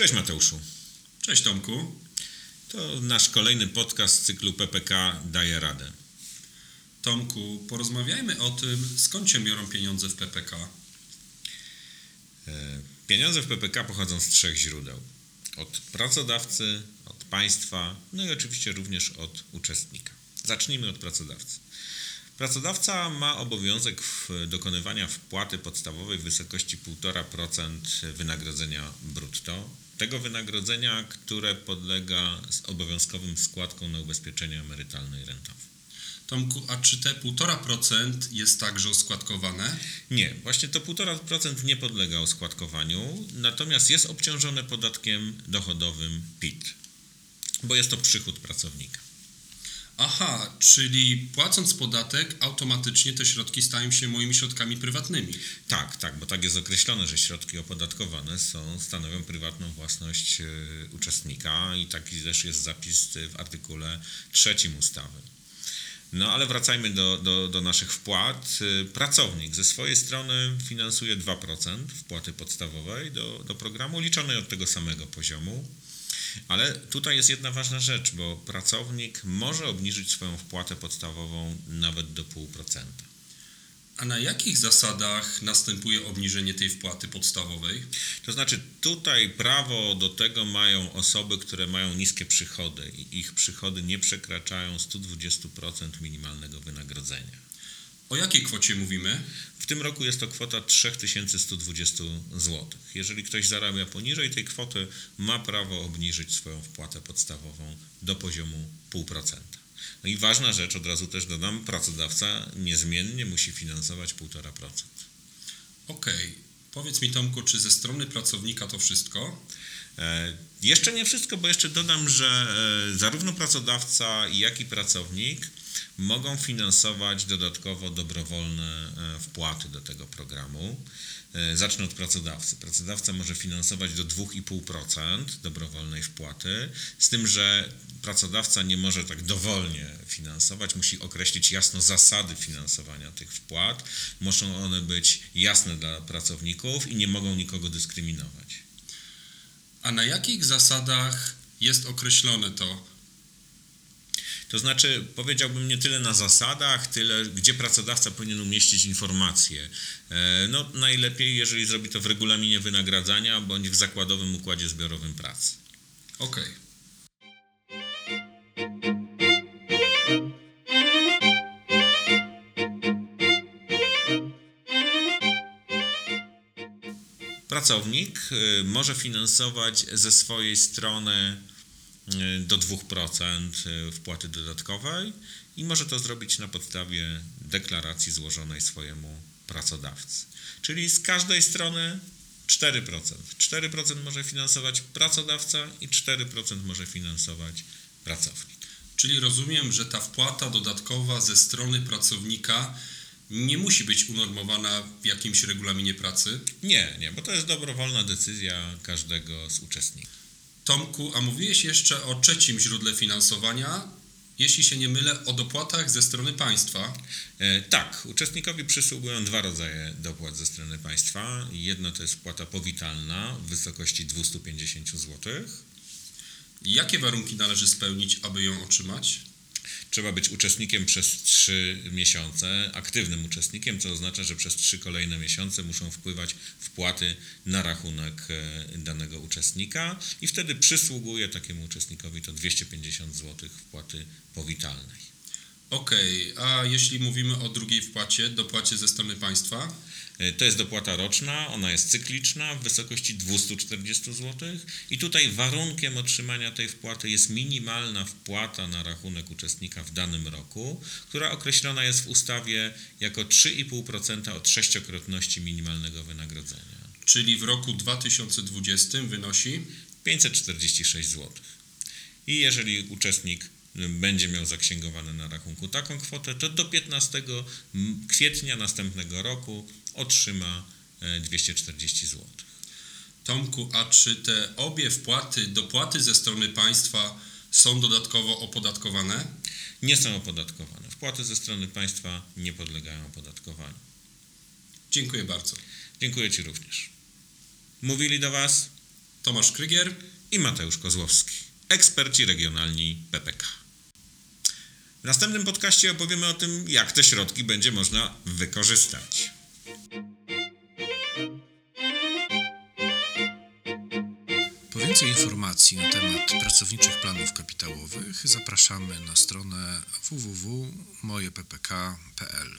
Cześć Mateuszu. Cześć Tomku. To nasz kolejny podcast z cyklu PPK Daje Radę. Tomku, porozmawiajmy o tym, skąd się biorą pieniądze w PPK. E, pieniądze w PPK pochodzą z trzech źródeł. Od pracodawcy, od państwa, no i oczywiście również od uczestnika. Zacznijmy od pracodawcy. Pracodawca ma obowiązek dokonywania wpłaty podstawowej w wysokości 1,5% wynagrodzenia brutto. Tego wynagrodzenia, które podlega obowiązkowym składkom na ubezpieczenie emerytalne i rentowe. Tomku, a czy te 1,5% jest także oskładkowane? Nie, właśnie to 1,5% nie podlega oskładkowaniu, natomiast jest obciążone podatkiem dochodowym PIT, bo jest to przychód pracownika. Aha, czyli płacąc podatek, automatycznie te środki stają się moimi środkami prywatnymi. Tak, tak, bo tak jest określone, że środki opodatkowane są, stanowią prywatną własność e, uczestnika i taki też jest zapis w artykule trzecim ustawy. No ale wracajmy do, do, do naszych wpłat. E, pracownik ze swojej strony finansuje 2% wpłaty podstawowej do, do programu, liczonej od tego samego poziomu. Ale tutaj jest jedna ważna rzecz, bo pracownik może obniżyć swoją wpłatę podstawową nawet do 0,5%. A na jakich zasadach następuje obniżenie tej wpłaty podstawowej? To znaczy, tutaj prawo do tego mają osoby, które mają niskie przychody i ich przychody nie przekraczają 120% minimalnego wynagrodzenia. O jakiej kwocie mówimy? W tym roku jest to kwota 3120 zł. Jeżeli ktoś zarabia poniżej tej kwoty, ma prawo obniżyć swoją wpłatę podstawową do poziomu 0,5%. No i ważna rzecz, od razu też dodam, pracodawca niezmiennie musi finansować 1,5%. Okej. Okay. Powiedz mi Tomku, czy ze strony pracownika to wszystko? E, jeszcze nie wszystko, bo jeszcze dodam, że e, zarówno pracodawca, jak i pracownik mogą finansować dodatkowo dobrowolne e, wpłaty do tego programu. E, zacznę od pracodawcy. Pracodawca może finansować do 2,5% dobrowolnej wpłaty, z tym, że pracodawca nie może tak dowolnie finansować, musi określić jasno zasady finansowania tych wpłat. Muszą one być jasne dla pracowników i nie mogą nikogo dyskryminować. A na jakich zasadach jest określone to, to znaczy, powiedziałbym nie tyle na zasadach, tyle gdzie pracodawca powinien umieścić informacje. E, no, najlepiej, jeżeli zrobi to w regulaminie wynagradzania bądź w zakładowym układzie zbiorowym pracy. Okej. Okay. Pracownik e, może finansować ze swojej strony do 2% y, wpłaty dodatkowej i może to zrobić na podstawie deklaracji złożonej swojemu pracodawcy. Czyli z każdej strony 4%. 4% może finansować pracodawca i 4% może finansować pracownik. Czyli rozumiem, że ta wpłata dodatkowa ze strony pracownika nie musi być unormowana w jakimś regulaminie pracy? Nie, nie, bo to jest dobrowolna decyzja każdego z uczestników. Tomku, a mówiłeś jeszcze o trzecim źródle finansowania, jeśli się nie mylę, o dopłatach ze strony państwa. E, tak, uczestnikowi przysługują dwa rodzaje dopłat ze strony państwa. Jedno to jest płata powitalna w wysokości 250 zł. Jakie warunki należy spełnić, aby ją otrzymać? Trzeba być uczestnikiem przez 3 miesiące, aktywnym uczestnikiem, co oznacza, że przez 3 kolejne miesiące muszą wpływać wpłaty na rachunek e, danego uczestnika i wtedy przysługuje takiemu uczestnikowi to 250 zł wpłaty powitalnej. Okej, okay, a jeśli mówimy o drugiej wpłacie, dopłacie ze strony państwa? E, to jest dopłata roczna, ona jest cykliczna w wysokości 240 zł i tutaj warunkiem otrzymania tej wpłaty jest minimalna wpłata na rachunek uczestnika w danym roku, która określona jest w ustawie jako 3,5% od sześciokrotności minimalnego wynagrodzenia. Czyli w roku 2020 wynosi 546 zł. I jeżeli uczestnik będzie miał zaksięgowane na rachunku taką kwotę, to do 15 kwietnia następnego roku otrzyma 240 e, zł. Tomku, a czy te obie wpłaty, dopłaty ze strony państwa są dodatkowo opodatkowane? Nie są opodatkowane. Wpłaty ze strony państwa nie podlegają opodatkowaniu. Dziękuję bardzo. Dziękuję Ci również. Mówili do Was Tomasz Krygier. i Mateusz Kozłowski, eksperci regionalni PPK. W następnym podcaście opowiemy o tym, jak te środki będzie można wykorzystać. Po więcej informacji na temat pracowniczych planów kapitałowych zapraszamy na stronę www.mojeppk.pl.